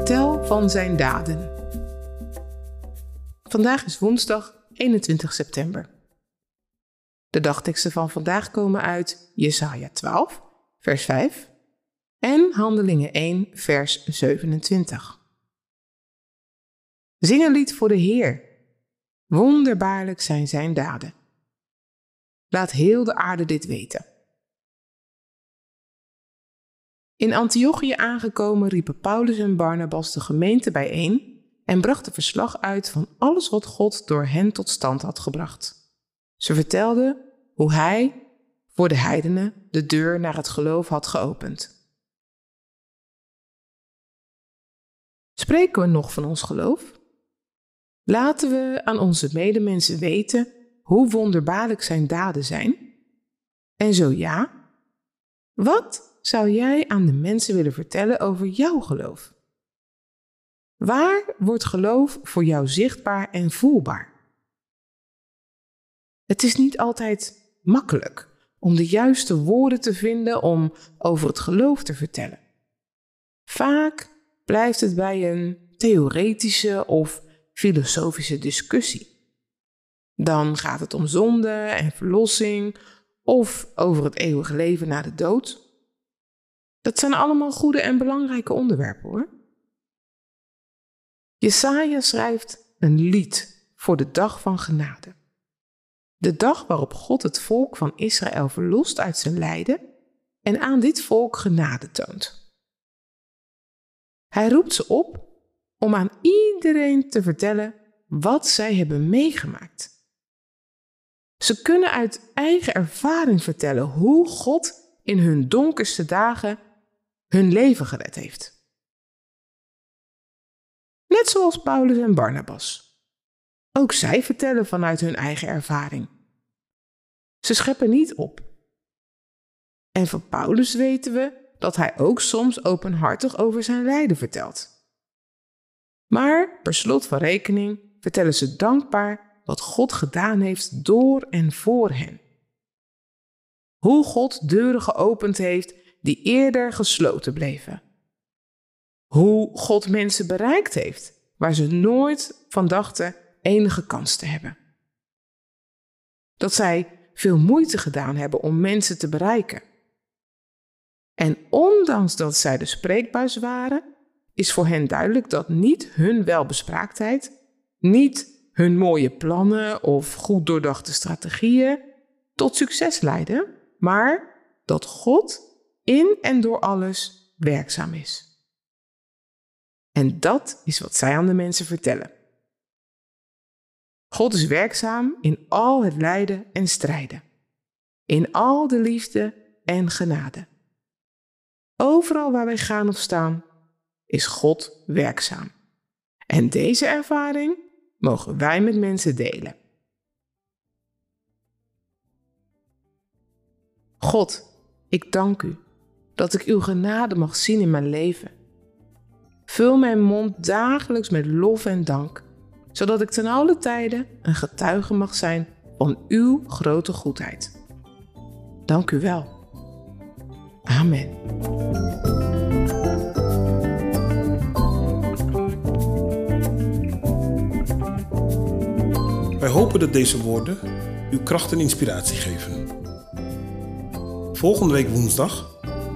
Vertel van zijn daden. Vandaag is woensdag 21 september. De dagteksten van vandaag komen uit Jesaja 12, vers 5 en Handelingen 1, vers 27. Zing een lied voor de Heer. Wonderbaarlijk zijn zijn daden. Laat heel de aarde dit weten. In Antiochië aangekomen riepen Paulus en Barnabas de gemeente bijeen en brachten verslag uit van alles wat God door hen tot stand had gebracht. Ze vertelden hoe hij voor de heidenen de deur naar het geloof had geopend. Spreken we nog van ons geloof? Laten we aan onze medemensen weten hoe wonderbaarlijk zijn daden zijn? En zo ja, wat zou jij aan de mensen willen vertellen over jouw geloof? Waar wordt geloof voor jou zichtbaar en voelbaar? Het is niet altijd makkelijk om de juiste woorden te vinden om over het geloof te vertellen. Vaak blijft het bij een theoretische of filosofische discussie. Dan gaat het om zonde en verlossing of over het eeuwige leven na de dood. Dat zijn allemaal goede en belangrijke onderwerpen hoor. Jesaja schrijft een lied voor de dag van genade. De dag waarop God het volk van Israël verlost uit zijn lijden en aan dit volk genade toont. Hij roept ze op om aan iedereen te vertellen wat zij hebben meegemaakt. Ze kunnen uit eigen ervaring vertellen hoe God in hun donkerste dagen hun leven gered heeft. Net zoals Paulus en Barnabas. Ook zij vertellen vanuit hun eigen ervaring. Ze scheppen niet op. En van Paulus weten we dat hij ook soms openhartig over zijn lijden vertelt. Maar per slot van rekening vertellen ze dankbaar wat God gedaan heeft door en voor hen. Hoe God deuren geopend heeft die eerder gesloten bleven. Hoe God mensen bereikt heeft waar ze nooit van dachten enige kans te hebben. Dat zij veel moeite gedaan hebben om mensen te bereiken. En ondanks dat zij de spreekbuis waren, is voor hen duidelijk dat niet hun welbespraaktheid, niet hun mooie plannen of goed doordachte strategieën tot succes leiden, maar dat God in en door alles werkzaam is. En dat is wat zij aan de mensen vertellen. God is werkzaam in al het lijden en strijden, in al de liefde en genade. Overal waar wij gaan of staan, is God werkzaam. En deze ervaring mogen wij met mensen delen. God, ik dank u dat ik uw genade mag zien in mijn leven. Vul mijn mond dagelijks met lof en dank, zodat ik ten alle tijde een getuige mag zijn van uw grote goedheid. Dank u wel. Amen. Wij hopen dat deze woorden uw kracht en inspiratie geven. Volgende week woensdag